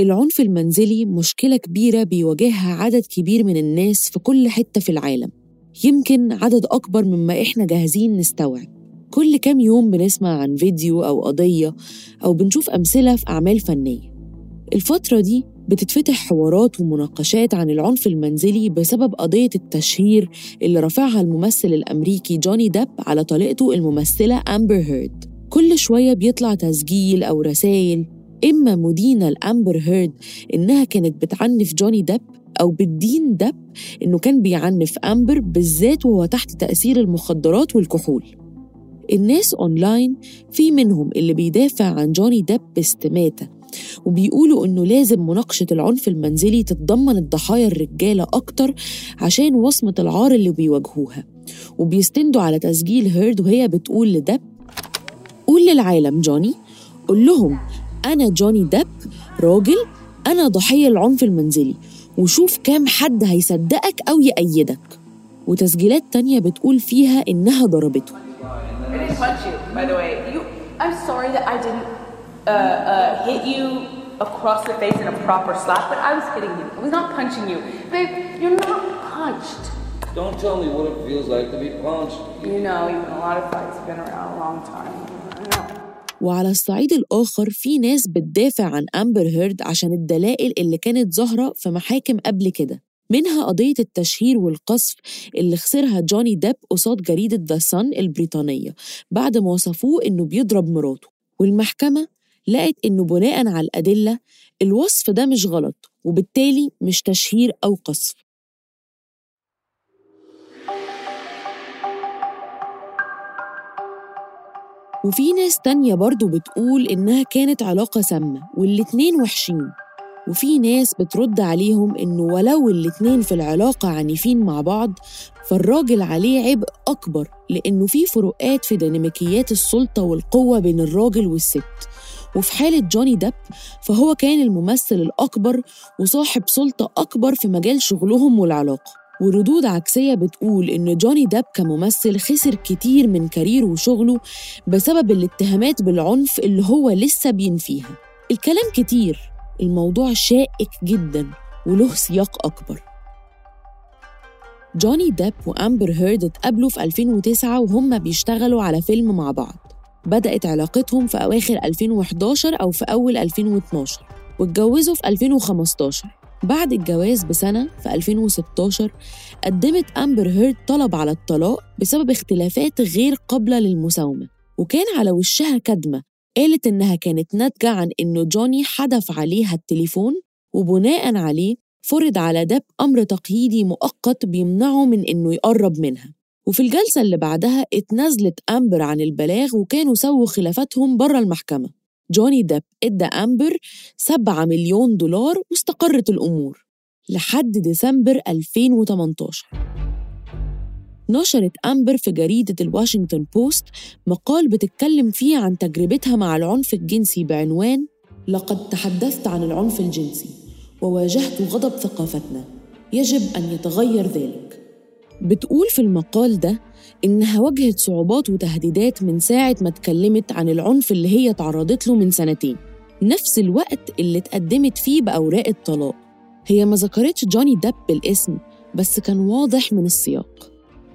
العنف المنزلي مشكلة كبيرة بيواجهها عدد كبير من الناس في كل حتة في العالم. يمكن عدد أكبر مما إحنا جاهزين نستوعب. كل كام يوم بنسمع عن فيديو أو قضية أو بنشوف أمثلة في أعمال فنية. الفترة دي بتتفتح حوارات ومناقشات عن العنف المنزلي بسبب قضية التشهير اللي رفعها الممثل الأمريكي جوني ديب على طليقته الممثلة أمبر هيرد كل شوية بيطلع تسجيل أو رسائل إما مدينة لأمبر هيرد إنها كانت بتعنف جوني ديب أو بتدين ديب إنه كان بيعنف أمبر بالذات وهو تحت تأثير المخدرات والكحول. الناس أونلاين في منهم اللي بيدافع عن جوني ديب باستماتة وبيقولوا إنه لازم مناقشة العنف المنزلي تتضمن الضحايا الرجالة أكتر عشان وصمة العار اللي بيواجهوها. وبيستندوا على تسجيل هيرد وهي بتقول لديب قول للعالم جوني قول لهم أنا جوني ديب راجل أنا ضحية العنف المنزلي وشوف كام حد هيصدقك أو يأيدك وتسجيلات تانية بتقول فيها إنها ضربته I didn't punch you, by the way. You, I'm sorry that I didn't uh, uh, hit you across the face in a proper slap, but I was hitting you. I was not punching you. Babe, you're not punched. Don't tell me what it feels like to be punched. You know, even a lot of fights have been around a long time. وعلى الصعيد الآخر في ناس بتدافع عن أمبر هيرد عشان الدلائل اللي كانت ظاهرة في محاكم قبل كده. منها قضية التشهير والقذف اللي خسرها جوني ديب قصاد جريدة The Sun البريطانية بعد ما وصفوه إنه بيضرب مراته. والمحكمة لقت إنه بناء على الأدلة الوصف ده مش غلط وبالتالي مش تشهير أو قذف. وفي ناس تانية برضو بتقول إنها كانت علاقة سامة والاتنين وحشين. وفي ناس بترد عليهم إنه ولو الاتنين في العلاقة عنيفين مع بعض فالراجل عليه عبء أكبر لأنه في فروقات في ديناميكيات السلطة والقوة بين الراجل والست. وفي حالة جوني ديب فهو كان الممثل الأكبر وصاحب سلطة أكبر في مجال شغلهم والعلاقة. وردود عكسية بتقول إن جوني ديب كممثل خسر كتير من career ه وشغله بسبب الاتهامات بالعنف اللي هو لسه بينفيها الكلام كتير الموضوع شائك جدا وله سياق أكبر. جوني ديب وأمبر هيرد اتقابلوا في 2009 وهم بيشتغلوا على فيلم مع بعض. بدأت علاقتهم في أواخر 2011 أو في أول 2012 واتجوزوا في 2015 بعد الجواز بسنة في 2016 قدمت أمبر هيرد طلب على الطلاق بسبب اختلافات غير قابلة للمساومة وكان على وشها كدمة قالت إنها كانت ناتجة عن إنه جوني حدف عليها التليفون وبناء عليه فرض على دب أمر تقييدي مؤقت بيمنعه من إنه يقرب منها. وفي الجلسة اللي بعدها اتنازلت أمبر عن البلاغ وكانوا سووا خلافاتهم بره المحكمة. جوني ديب إدى أمبر 7 مليون دولار واستقرت الأمور لحد ديسمبر 2018 نشرت أمبر في جريدة الواشنطن بوست مقال بتتكلم فيه عن تجربتها مع العنف الجنسي بعنوان لقد تحدثت عن العنف الجنسي وواجهت غضب ثقافتنا. يجب أن يتغير ذلك. بتقول في المقال ده إنها واجهت صعوبات وتهديدات من ساعة ما اتكلمت عن العنف اللي هي تعرضت له من سنتين. نفس الوقت اللي اتقدمت فيه بأوراق الطلاق. هي ما ذكرتش جوني ديب بالاسم بس كان واضح من السياق.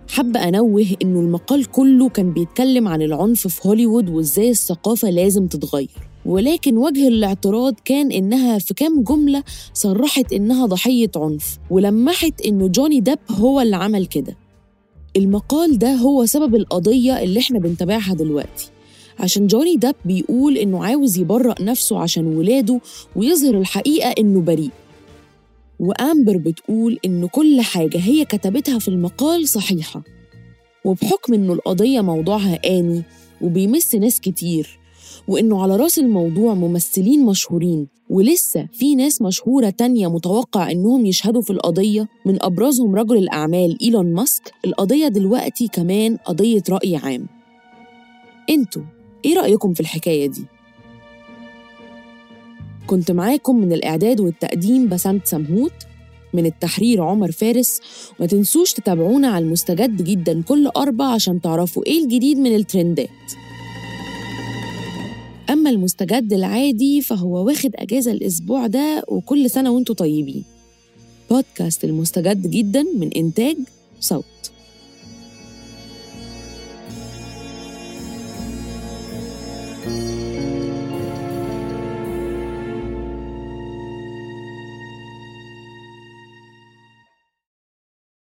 حابة أنوه إنه المقال كله كان بيتكلم عن العنف في هوليوود وإزاي الثقافة لازم تتغير. ولكن وجه الاعتراض كان إنها في كام جملة صرحت إنها ضحية عنف ولمحت إنه جوني ديب هو اللي عمل كده. المقال ده هو سبب القضية اللي إحنا بنتابعها دلوقتي. عشان جوني ديب بيقول إنه عاوز يبرأ نفسه عشان ولاده ويظهر الحقيقة إنه بريء. وأمبر بتقول إن كل حاجة هي كتبتها في المقال صحيحة. وبحكم إنه القضية موضوعها آني وبيمس ناس كتير وإنه على رأس الموضوع ممثلين مشهورين ولسه في ناس مشهورة تانية متوقع إنهم يشهدوا في القضية من أبرزهم رجل الأعمال إيلون ماسك. القضية دلوقتي كمان قضية رأي عام. أنتوا إيه رأيكم في الحكاية دي؟ كنت معاكم من الإعداد والتقديم بسنت سمهوت من التحرير عمر فارس. ما تنسوش تتابعونا على المستجد جدا كل أربع عشان تعرفوا إيه الجديد من الترندات. أما المستجد العادي فهو واخد أجازة الأسبوع ده وكل سنة وأنتوا طيبين. بودكاست المستجد جدا من إنتاج صوت.